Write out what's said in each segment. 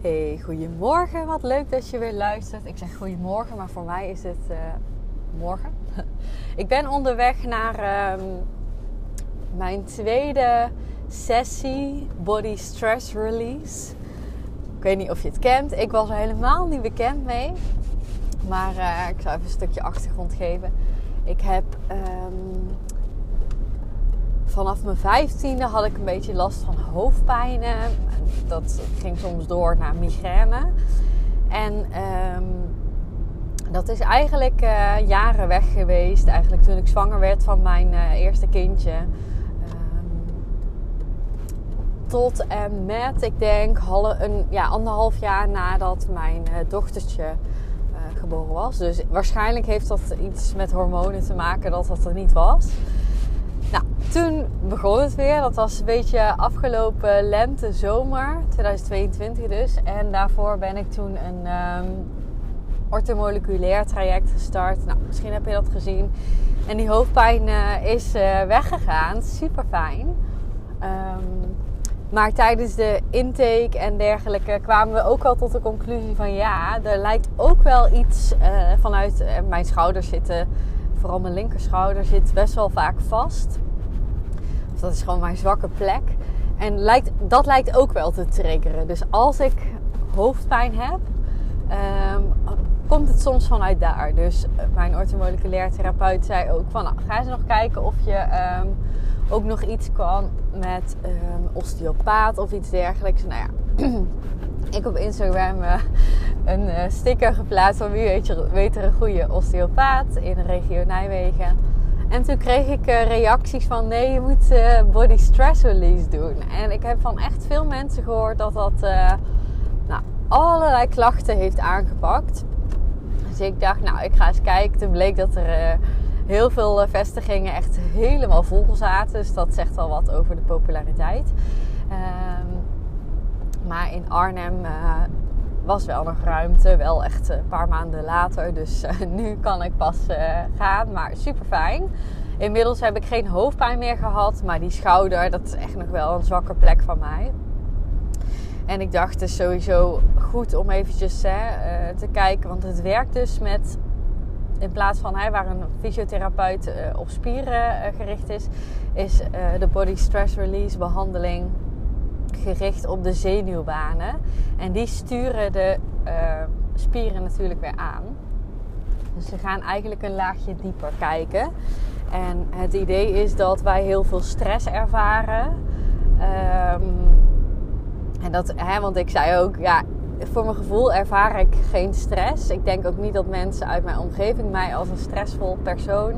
Hey, goedemorgen. Wat leuk dat je weer luistert. Ik zeg goedemorgen, maar voor mij is het uh, morgen. ik ben onderweg naar um, mijn tweede sessie Body Stress Release. Ik weet niet of je het kent. Ik was er helemaal niet bekend mee. Maar uh, ik zal even een stukje achtergrond geven. Ik heb um, vanaf mijn vijftiende had ik een beetje last van hoofdpijnen. Dat ging soms door naar migraine. En um, dat is eigenlijk uh, jaren weg geweest. Eigenlijk toen ik zwanger werd van mijn uh, eerste kindje. Um, tot en met, ik denk, een, ja, anderhalf jaar nadat mijn uh, dochtertje geboren was. Dus waarschijnlijk heeft dat iets met hormonen te maken dat dat er niet was. Nou, toen begon het weer. Dat was een beetje afgelopen lente, zomer, 2022 dus. En daarvoor ben ik toen een um, orthomoleculair traject gestart. Nou, misschien heb je dat gezien. En die hoofdpijn uh, is uh, weggegaan. Super fijn. Um, maar tijdens de intake en dergelijke kwamen we ook al tot de conclusie van ja, er lijkt ook wel iets uh, vanuit mijn schouders zitten vooral mijn linkerschouder zit best wel vaak vast. Of dat is gewoon mijn zwakke plek. En lijkt, dat lijkt ook wel te triggeren. Dus als ik hoofdpijn heb, um, komt het soms vanuit daar. Dus eh, mijn orthomoleculair therapeut zei ook van... Nou, ga eens nog kijken of je um, ook nog iets kan met um, osteopaat of iets dergelijks. Nou ja, ik op Instagram uh, een uh, sticker geplaatst van wie weet, je, weet er een goede osteopaat in de regio Nijmegen. En toen kreeg ik uh, reacties van nee, je moet body stress release doen. En ik heb van echt veel mensen gehoord dat dat nou, allerlei klachten heeft aangepakt. Dus ik dacht, nou, ik ga eens kijken. Toen bleek dat er heel veel vestigingen echt helemaal vol zaten. Dus dat zegt wel wat over de populariteit. Um, maar in Arnhem was wel nog ruimte. Wel echt een paar maanden later. Dus uh, nu kan ik pas uh, gaan. Maar super fijn. Inmiddels heb ik geen hoofdpijn meer gehad. Maar die schouder, dat is echt nog wel een zwakke plek van mij. En ik dacht dus sowieso goed om eventjes hè, te kijken. Want het werkt dus met... In plaats van hè, waar een fysiotherapeut op spieren gericht is... Is de body stress release behandeling gericht op de zenuwbanen. En die sturen de uh, spieren natuurlijk weer aan. Dus ze gaan eigenlijk een laagje dieper kijken. En het idee is dat wij heel veel stress ervaren. Um, en dat, hè, want ik zei ook, ja, voor mijn gevoel ervaar ik geen stress. Ik denk ook niet dat mensen uit mijn omgeving mij als een stressvol persoon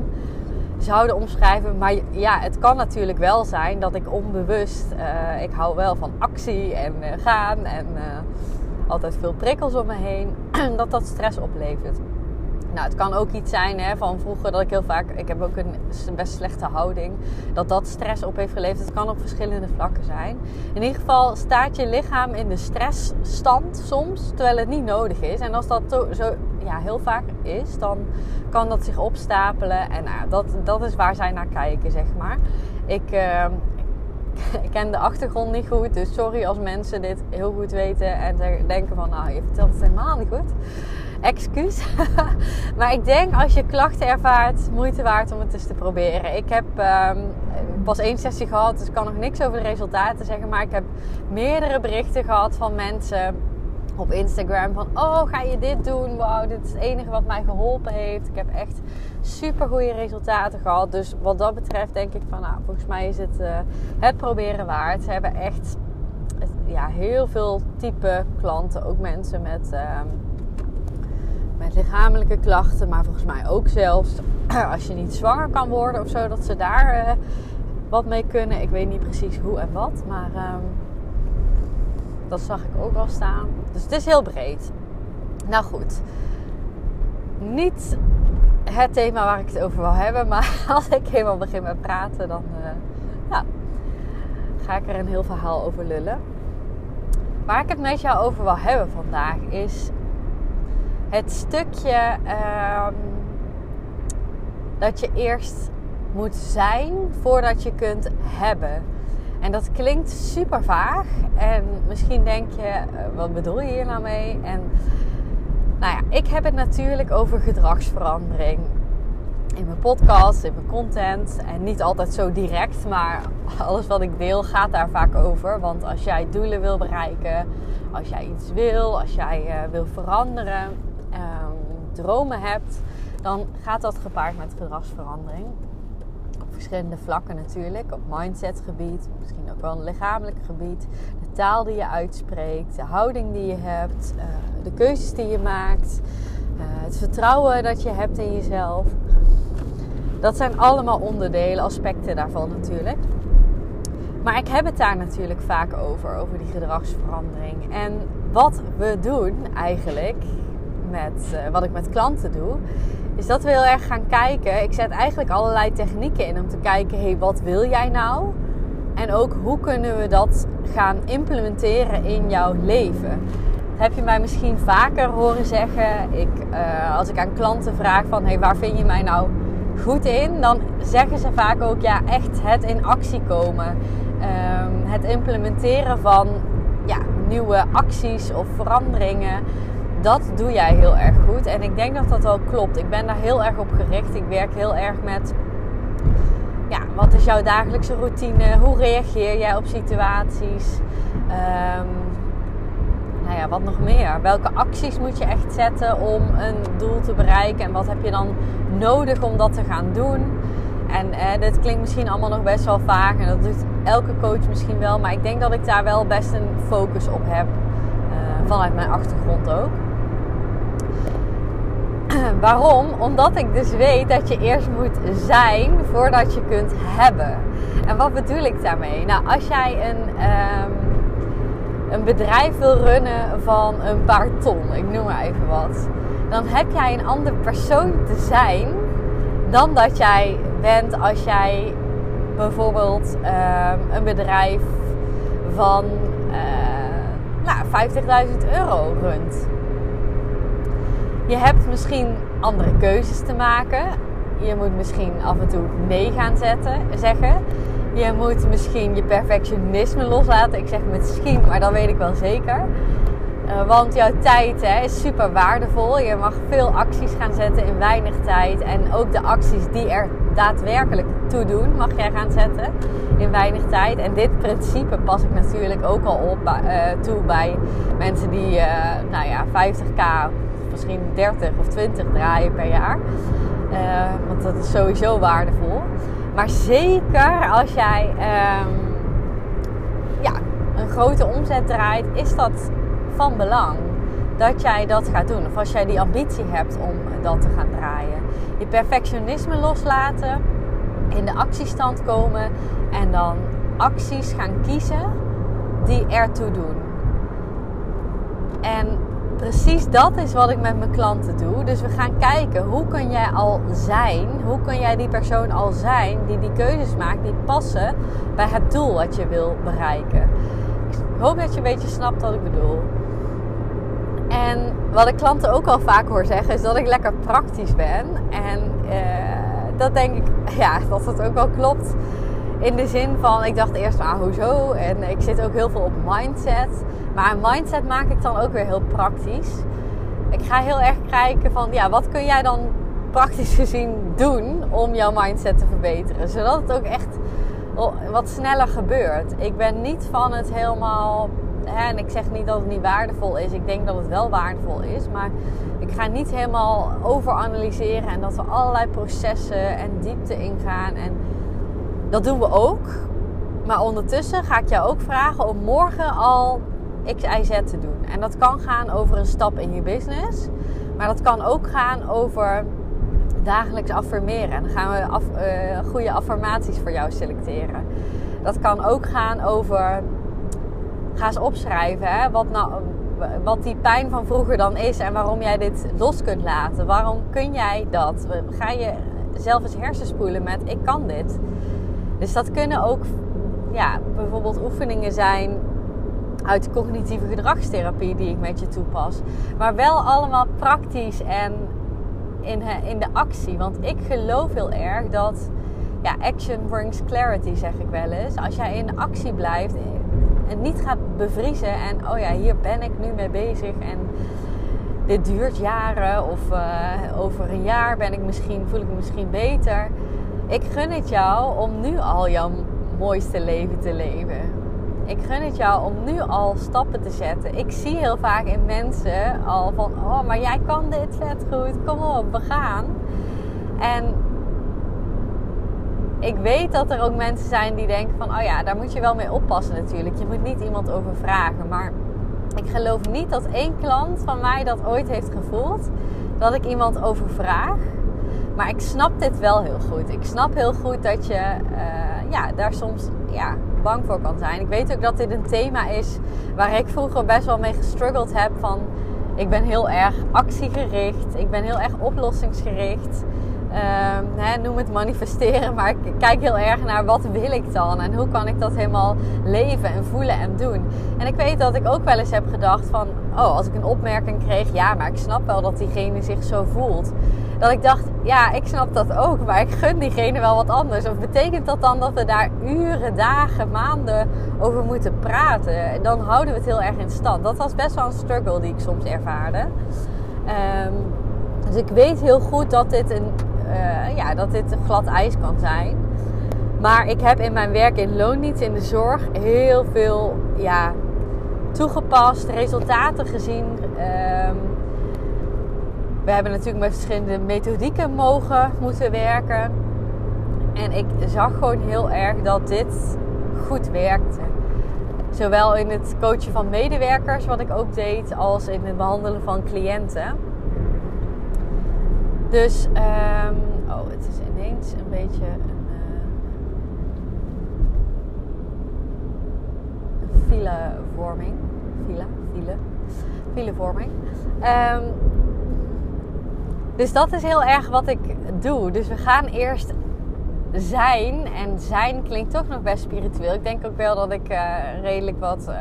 zouden omschrijven. Maar ja, het kan natuurlijk wel zijn dat ik onbewust, uh, ik hou wel van actie en uh, gaan en uh, altijd veel prikkels om me heen, dat dat stress oplevert. Nou, het kan ook iets zijn hè, van vroeger dat ik heel vaak, ik heb ook een best slechte houding, dat dat stress op heeft geleverd. Het kan op verschillende vlakken zijn. In ieder geval staat je lichaam in de stressstand soms, terwijl het niet nodig is. En als dat zo ja, heel vaak is, dan kan dat zich opstapelen. En nou, dat, dat is waar zij naar kijken, zeg maar. Ik, uh, ik ken de achtergrond niet goed, dus sorry als mensen dit heel goed weten en denken van, nou, je vertelt het helemaal niet goed excuus. maar ik denk als je klachten ervaart, moeite waard om het eens te proberen. Ik heb pas één sessie gehad, dus ik kan nog niks over de resultaten zeggen. Maar ik heb meerdere berichten gehad van mensen op Instagram van oh ga je dit doen? Wauw, dit is het enige wat mij geholpen heeft. Ik heb echt super goede resultaten gehad. Dus wat dat betreft denk ik van nou volgens mij is het uh, het proberen waard. Ze hebben echt ja, heel veel type klanten, ook mensen met um, met lichamelijke klachten, maar volgens mij ook zelfs als je niet zwanger kan worden of zo, dat ze daar uh, wat mee kunnen. Ik weet niet precies hoe en wat, maar um, dat zag ik ook al staan. Dus het is heel breed. Nou goed, niet het thema waar ik het over wil hebben, maar als ik helemaal begin met praten, dan uh, ja, ga ik er een heel verhaal over lullen. Waar ik het met jou over wil hebben vandaag is het stukje um, dat je eerst moet zijn voordat je kunt hebben. En dat klinkt super vaag. En misschien denk je, eh, wat bedoel je hier nou mee? En nou ja, ik heb het natuurlijk over gedragsverandering. In mijn podcast, in mijn content. En niet altijd zo direct, maar alles wat ik deel gaat daar vaak over. Want als jij doelen wil bereiken, als jij iets wil, als jij uh, wil veranderen, dromen hebt, dan gaat dat gepaard met gedragsverandering verschillende vlakken natuurlijk. Op mindsetgebied, misschien ook wel een lichamelijk gebied. De taal die je uitspreekt, de houding die je hebt, uh, de keuzes die je maakt, uh, het vertrouwen dat je hebt in jezelf. Dat zijn allemaal onderdelen, aspecten daarvan natuurlijk. Maar ik heb het daar natuurlijk vaak over, over die gedragsverandering. En wat we doen eigenlijk, met, uh, wat ik met klanten doe, is dat we heel erg gaan kijken. Ik zet eigenlijk allerlei technieken in om te kijken, hé, hey, wat wil jij nou? En ook hoe kunnen we dat gaan implementeren in jouw leven? Dat heb je mij misschien vaker horen zeggen. Ik, uh, als ik aan klanten vraag van, hey, waar vind je mij nou goed in? Dan zeggen ze vaak ook, ja, echt het in actie komen. Um, het implementeren van ja, nieuwe acties of veranderingen dat doe jij heel erg goed. En ik denk dat dat wel klopt. Ik ben daar heel erg op gericht. Ik werk heel erg met. Ja, wat is jouw dagelijkse routine? Hoe reageer jij op situaties? Um, nou ja, wat nog meer? Welke acties moet je echt zetten om een doel te bereiken? En wat heb je dan nodig om dat te gaan doen? En eh, dit klinkt misschien allemaal nog best wel vaag. En dat doet elke coach misschien wel. Maar ik denk dat ik daar wel best een focus op heb. Uh, vanuit mijn achtergrond ook. Waarom? Omdat ik dus weet dat je eerst moet zijn voordat je kunt hebben. En wat bedoel ik daarmee? Nou, als jij een, um, een bedrijf wil runnen van een paar ton, ik noem maar even wat, dan heb jij een ander persoon te zijn dan dat jij bent als jij bijvoorbeeld um, een bedrijf van uh, nou, 50.000 euro runt. Je hebt misschien andere keuzes te maken. Je moet misschien af en toe nee gaan zetten, zeggen. Je moet misschien je perfectionisme loslaten. Ik zeg misschien, maar dat weet ik wel zeker. Uh, want jouw tijd hè, is super waardevol. Je mag veel acties gaan zetten in weinig tijd. En ook de acties die er daadwerkelijk toe doen, mag jij gaan zetten in weinig tijd. En dit principe pas ik natuurlijk ook al op, uh, toe bij mensen die, uh, nou ja, 50k misschien 30 of 20 draaien per jaar. Uh, want dat is sowieso waardevol. Maar zeker als jij um, ja, een grote omzet draait, is dat van belang dat jij dat gaat doen. Of als jij die ambitie hebt om dat te gaan draaien. Je perfectionisme loslaten, in de actiestand komen en dan acties gaan kiezen die ertoe doen. En precies dat is wat ik met mijn klanten doe. Dus we gaan kijken hoe kun jij al zijn, hoe kun jij die persoon al zijn die die keuzes maakt die passen bij het doel wat je wil bereiken. Ik hoop dat je een beetje snapt wat ik bedoel. En wat ik klanten ook al vaak hoor zeggen is dat ik lekker praktisch ben. En uh, dat denk ik, ja, dat dat ook wel klopt. In de zin van, ik dacht eerst, ah, hoezo? En ik zit ook heel veel op mindset. Maar mindset maak ik dan ook weer heel praktisch. Ik ga heel erg kijken van, ja, wat kun jij dan praktisch gezien doen om jouw mindset te verbeteren? Zodat het ook echt wat sneller gebeurt. Ik ben niet van het helemaal. Hè, en ik zeg niet dat het niet waardevol is. Ik denk dat het wel waardevol is. Maar ik ga niet helemaal overanalyseren en dat we allerlei processen en diepte ingaan. En dat doen we ook. Maar ondertussen ga ik jou ook vragen om morgen al X, Y, Z te doen. En dat kan gaan over een stap in je business. Maar dat kan ook gaan over dagelijks affirmeren. En dan gaan we af, uh, goede affirmaties voor jou selecteren. Dat kan ook gaan over. Ga eens opschrijven. Hè? Wat, nou, wat die pijn van vroeger dan is en waarom jij dit los kunt laten. Waarom kun jij dat? Ga je zelf eens hersenspoelen met ik kan dit. Dus dat kunnen ook ja, bijvoorbeeld oefeningen zijn uit de cognitieve gedragstherapie die ik met je toepas. Maar wel allemaal praktisch en in, in de actie. Want ik geloof heel erg dat ja, action brings clarity, zeg ik wel eens. Als jij in actie blijft en niet gaat bevriezen en oh ja, hier ben ik nu mee bezig en dit duurt jaren of uh, over een jaar ben ik misschien, voel ik me misschien beter. Ik gun het jou om nu al jouw mooiste leven te leven. Ik gun het jou om nu al stappen te zetten. Ik zie heel vaak in mensen al van, oh, maar jij kan dit vet goed. Kom op, we gaan. En ik weet dat er ook mensen zijn die denken van, oh ja, daar moet je wel mee oppassen natuurlijk. Je moet niet iemand over vragen. Maar ik geloof niet dat één klant van mij dat ooit heeft gevoeld. Dat ik iemand overvraag. Maar ik snap dit wel heel goed. Ik snap heel goed dat je uh, ja, daar soms ja, bang voor kan zijn. Ik weet ook dat dit een thema is waar ik vroeger best wel mee gestruggeld heb. Van ik ben heel erg actiegericht. Ik ben heel erg oplossingsgericht. Uh, noem het manifesteren, maar ik kijk heel erg naar wat wil ik dan en hoe kan ik dat helemaal leven en voelen en doen. En ik weet dat ik ook wel eens heb gedacht van, oh, als ik een opmerking kreeg, ja, maar ik snap wel dat diegene zich zo voelt. Dat ik dacht, ja, ik snap dat ook, maar ik gun diegene wel wat anders. Of betekent dat dan dat we daar uren, dagen, maanden over moeten praten? Dan houden we het heel erg in stand. Dat was best wel een struggle die ik soms ervaarde. Um, dus ik weet heel goed dat dit een uh, ja, dat dit glad ijs kan zijn. Maar ik heb in mijn werk in loondienst in de zorg heel veel ja, toegepast, resultaten gezien. Um, we hebben natuurlijk met verschillende methodieken mogen moeten werken. En ik zag gewoon heel erg dat dit goed werkte. Zowel in het coachen van medewerkers, wat ik ook deed, als in het behandelen van cliënten. Dus, um, oh, het is ineens een beetje een, uh, een filevorming. File, file, filevorming. Um, dus dat is heel erg wat ik doe. Dus we gaan eerst zijn. En zijn klinkt toch nog best spiritueel. Ik denk ook wel dat ik uh, redelijk wat uh,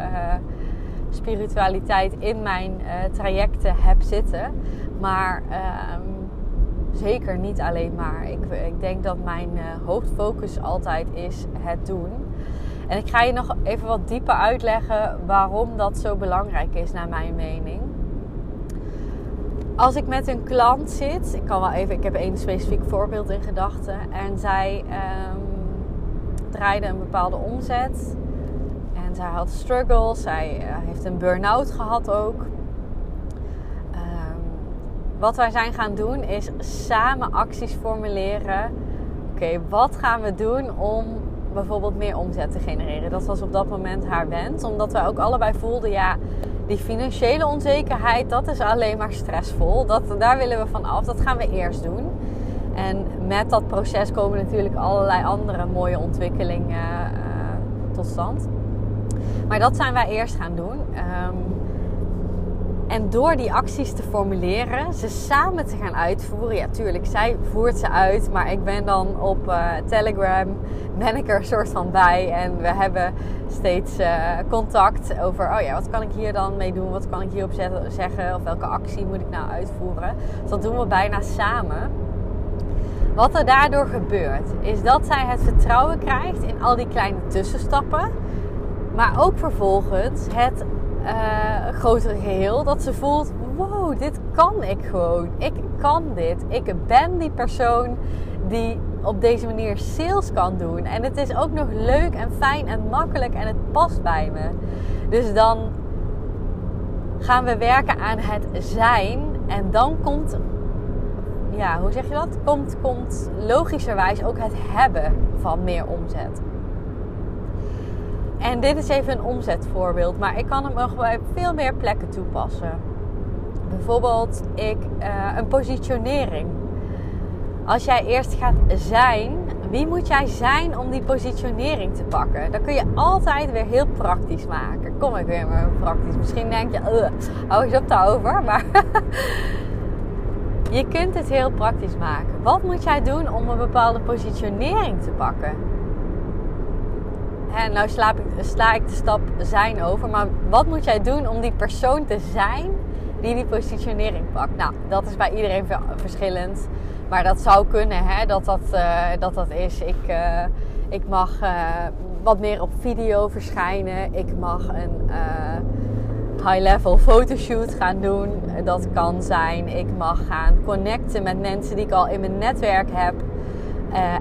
spiritualiteit in mijn uh, trajecten heb zitten. Maar um, zeker niet alleen maar. Ik, ik denk dat mijn hoofdfocus altijd is het doen. En ik ga je nog even wat dieper uitleggen waarom dat zo belangrijk is, naar mijn mening. Als ik met een klant zit, ik kan wel even, ik heb één specifiek voorbeeld in gedachten. En zij um, draaide een bepaalde omzet. En zij had struggles. Zij uh, heeft een burn-out gehad ook wat wij zijn gaan doen is samen acties formuleren. Oké, wat gaan we doen om bijvoorbeeld meer omzet te genereren? Dat was op dat moment haar wens. Omdat wij ook allebei voelden, ja, die financiële onzekerheid, dat is alleen maar stressvol. Dat, daar willen we van af. Dat gaan we eerst doen. En met dat proces komen natuurlijk allerlei andere mooie ontwikkelingen uh, tot stand. Maar dat zijn wij eerst gaan doen. Um, en door die acties te formuleren, ze samen te gaan uitvoeren. Ja, tuurlijk, zij voert ze uit. Maar ik ben dan op uh, Telegram, ben ik er soort van bij. En we hebben steeds uh, contact over, oh ja, wat kan ik hier dan mee doen? Wat kan ik hierop zeggen? Of welke actie moet ik nou uitvoeren? Dus dat doen we bijna samen. Wat er daardoor gebeurt, is dat zij het vertrouwen krijgt in al die kleine tussenstappen. Maar ook vervolgens het uh, grotere geheel. Dat ze voelt: wow, dit kan ik gewoon. Ik kan dit. Ik ben die persoon die op deze manier sales kan doen. En het is ook nog leuk en fijn en makkelijk en het past bij me. Dus dan gaan we werken aan het zijn. En dan komt, ja, hoe zeg je dat? Komt, komt logischerwijs ook het hebben van meer omzet. En dit is even een omzetvoorbeeld, maar ik kan hem nog bij veel meer plekken toepassen. Bijvoorbeeld ik, uh, een positionering. Als jij eerst gaat zijn wie moet jij zijn om die positionering te pakken? Dat kun je altijd weer heel praktisch maken. Kom ik weer met praktisch. Misschien denk je, hou eens op daarover. Maar je kunt het heel praktisch maken. Wat moet jij doen om een bepaalde positionering te pakken? En nou sla ik, sla ik de stap zijn over. Maar wat moet jij doen om die persoon te zijn die die positionering pakt? Nou, dat is bij iedereen verschillend. Maar dat zou kunnen hè, dat, dat, uh, dat dat is. Ik, uh, ik mag uh, wat meer op video verschijnen. Ik mag een high-level fotoshoot gaan doen. Dat kan zijn. Ik mag gaan connecten met mensen die ik al in mijn netwerk heb.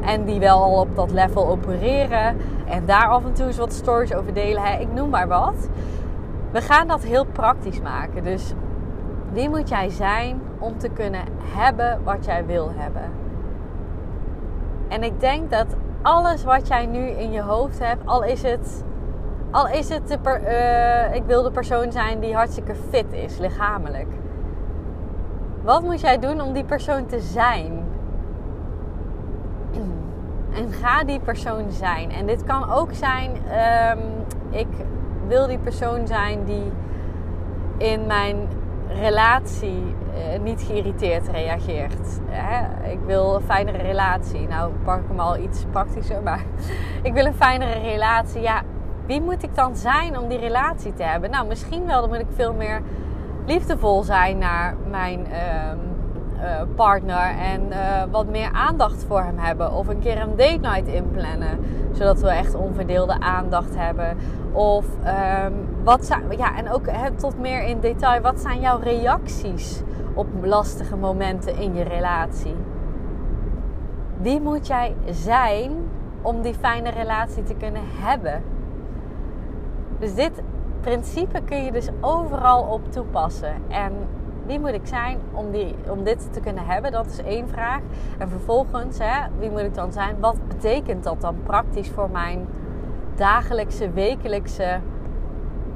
En die wel al op dat level opereren. En daar af en toe eens wat stories over delen. Hè. Ik noem maar wat. We gaan dat heel praktisch maken. Dus wie moet jij zijn om te kunnen hebben wat jij wil hebben? En ik denk dat alles wat jij nu in je hoofd hebt, al is het, al is het de per, uh, ik wil de persoon zijn die hartstikke fit is, lichamelijk. Wat moet jij doen om die persoon te zijn? En ga die persoon zijn. En dit kan ook zijn, um, ik wil die persoon zijn die in mijn relatie uh, niet geïrriteerd reageert. Hè? Ik wil een fijnere relatie. Nou, pak hem al iets praktischer, maar ik wil een fijnere relatie. Ja, wie moet ik dan zijn om die relatie te hebben? Nou, misschien wel dan moet ik veel meer liefdevol zijn naar mijn uh, uh, partner en uh, wat meer aandacht voor hem hebben. Of een keer een date night inplannen, zodat we echt onverdeelde aandacht hebben. Of um, wat zijn, ja, en ook he, tot meer in detail, wat zijn jouw reacties op lastige momenten in je relatie? Wie moet jij zijn om die fijne relatie te kunnen hebben? Dus dit principe kun je dus overal op toepassen. En wie moet ik zijn om, die, om dit te kunnen hebben? Dat is één vraag. En vervolgens, hè, wie moet ik dan zijn? Wat betekent dat dan praktisch voor mijn dagelijkse, wekelijkse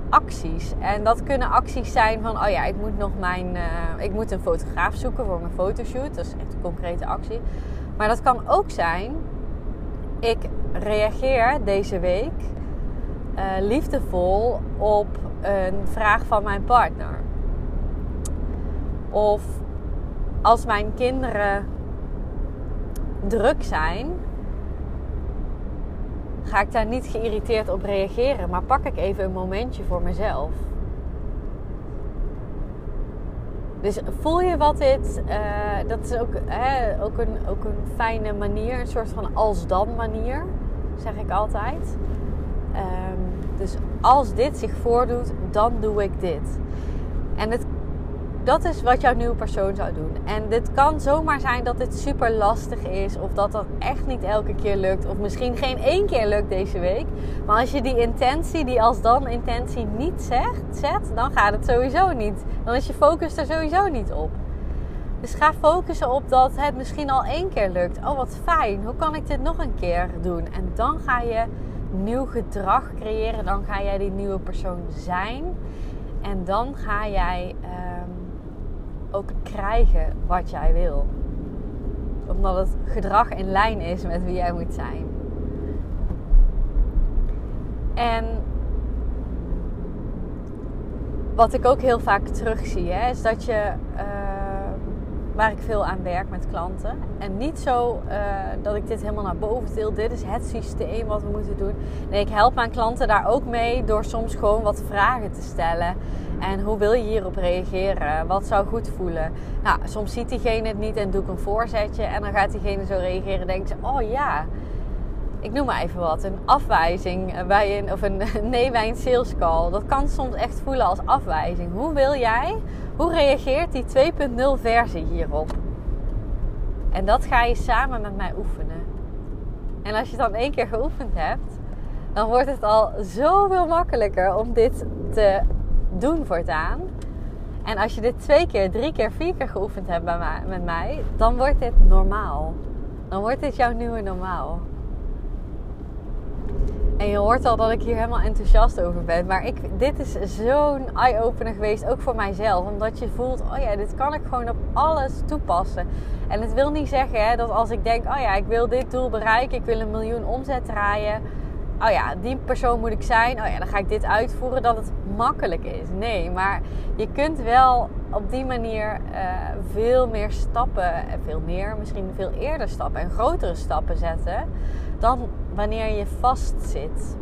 acties? En dat kunnen acties zijn van, oh ja, ik moet nog mijn, uh, ik moet een fotograaf zoeken voor mijn fotoshoot. Dat is echt een concrete actie. Maar dat kan ook zijn, ik reageer deze week uh, liefdevol op een vraag van mijn partner. Of als mijn kinderen druk zijn, ga ik daar niet geïrriteerd op reageren, maar pak ik even een momentje voor mezelf. Dus voel je wat dit, uh, dat is ook, hè, ook, een, ook een fijne manier, een soort van als-dan manier, zeg ik altijd. Um, dus als dit zich voordoet, dan doe ik dit. En het dat is wat jouw nieuwe persoon zou doen. En dit kan zomaar zijn dat dit super lastig is. Of dat dat echt niet elke keer lukt. Of misschien geen één keer lukt deze week. Maar als je die intentie, die als dan intentie niet zegt, zet, dan gaat het sowieso niet. Dan is je focus er sowieso niet op. Dus ga focussen op dat het misschien al één keer lukt. Oh, wat fijn. Hoe kan ik dit nog een keer doen? En dan ga je nieuw gedrag creëren. Dan ga jij die nieuwe persoon zijn. En dan ga jij. Uh, ook krijgen wat jij wil. Omdat het gedrag in lijn is met wie jij moet zijn. En wat ik ook heel vaak terugzie, hè, is dat je, uh, waar ik veel aan werk met klanten. En niet zo uh, dat ik dit helemaal naar boven deel. Dit is het systeem wat we moeten doen. Nee, ik help mijn klanten daar ook mee door soms gewoon wat vragen te stellen. En hoe wil je hierop reageren? Wat zou goed voelen? Nou, soms ziet diegene het niet en doe ik een voorzetje. En dan gaat diegene zo reageren en denkt ze, oh ja, ik noem maar even wat. Een afwijzing bij een, of een nee bij een sales call. Dat kan soms echt voelen als afwijzing. Hoe wil jij, hoe reageert die 2.0 versie hierop? En dat ga je samen met mij oefenen. En als je het dan één keer geoefend hebt, dan wordt het al zoveel makkelijker om dit te doen voortaan. En als je dit twee keer, drie keer, vier keer geoefend hebt bij mij, met mij, dan wordt dit normaal. Dan wordt dit jouw nieuwe normaal. En je hoort al dat ik hier helemaal enthousiast over ben. Maar ik, dit is zo'n eye-opener geweest, ook voor mijzelf. Omdat je voelt, oh ja, dit kan ik gewoon op alles toepassen. En het wil niet zeggen hè, dat als ik denk, oh ja, ik wil dit doel bereiken. Ik wil een miljoen omzet draaien. Oh ja, die persoon moet ik zijn. Oh ja, dan ga ik dit uitvoeren. Dat het makkelijk is. Nee, maar je kunt wel op die manier uh, veel meer stappen. En veel meer, misschien veel eerder stappen. En grotere stappen zetten dan wanneer je vastzit.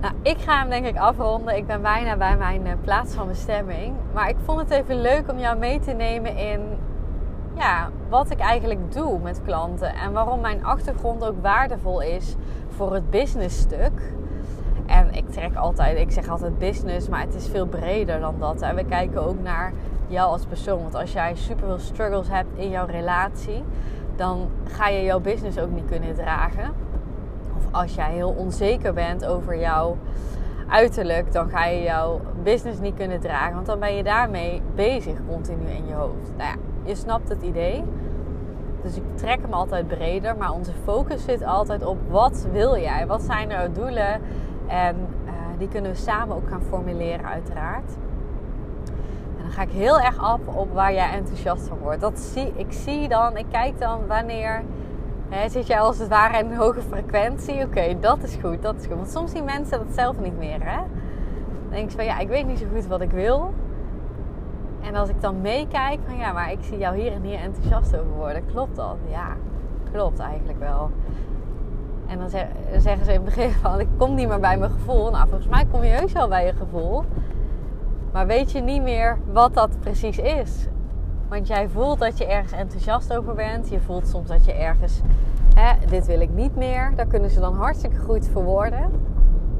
Nou, ik ga hem denk ik afronden. Ik ben bijna bij mijn uh, plaats van bestemming. Maar ik vond het even leuk om jou mee te nemen in ja, wat ik eigenlijk doe met klanten. En waarom mijn achtergrond ook waardevol is voor het businessstuk. En ik trek altijd, ik zeg altijd business, maar het is veel breder dan dat. En we kijken ook naar jou als persoon. Want als jij super veel struggles hebt in jouw relatie, dan ga je jouw business ook niet kunnen dragen. Of als jij heel onzeker bent over jouw uiterlijk, dan ga je jouw business niet kunnen dragen. Want dan ben je daarmee bezig continu in je hoofd. Nou ja, je snapt het idee. Dus ik trek hem altijd breder. Maar onze focus zit altijd op wat wil jij? Wat zijn jouw doelen? En uh, die kunnen we samen ook gaan formuleren uiteraard ga ik heel erg af op waar jij enthousiast van wordt. Dat zie, ik zie dan, ik kijk dan wanneer hè, zit jij als het ware in een hoge frequentie. Oké, dat is goed, dat is goed. Want soms zien mensen dat zelf niet meer. Hè? Dan denk ik van ja, ik weet niet zo goed wat ik wil. En als ik dan meekijk van ja, maar ik zie jou hier en hier enthousiast over worden. Klopt dat? Ja, klopt eigenlijk wel. En dan zeggen ze in het begin van ik kom niet meer bij mijn gevoel. Nou, volgens mij kom je heus wel bij je gevoel. Maar weet je niet meer wat dat precies is. Want jij voelt dat je ergens enthousiast over bent. Je voelt soms dat je ergens, hè, dit wil ik niet meer. Daar kunnen ze dan hartstikke goed verwoorden.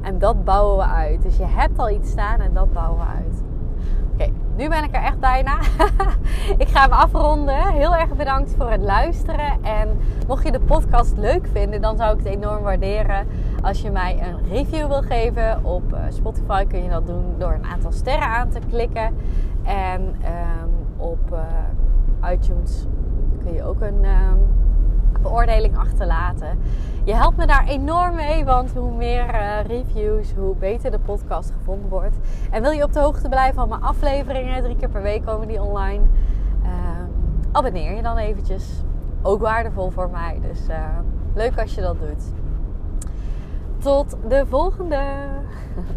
En dat bouwen we uit. Dus je hebt al iets staan en dat bouwen we uit. Nu ben ik er echt bijna. ik ga hem afronden. Heel erg bedankt voor het luisteren. En mocht je de podcast leuk vinden, dan zou ik het enorm waarderen als je mij een review wil geven. Op eh, Spotify kun je dat doen door een aantal sterren aan te klikken. En ehm, op uh, iTunes kun je ook een um, beoordeling achterlaten. Je helpt me daar enorm mee, want hoe meer uh, reviews, hoe beter de podcast gevonden wordt. En wil je op de hoogte blijven van mijn afleveringen, drie keer per week komen die online. Uh, abonneer je dan eventjes. Ook waardevol voor mij, dus uh, leuk als je dat doet. Tot de volgende!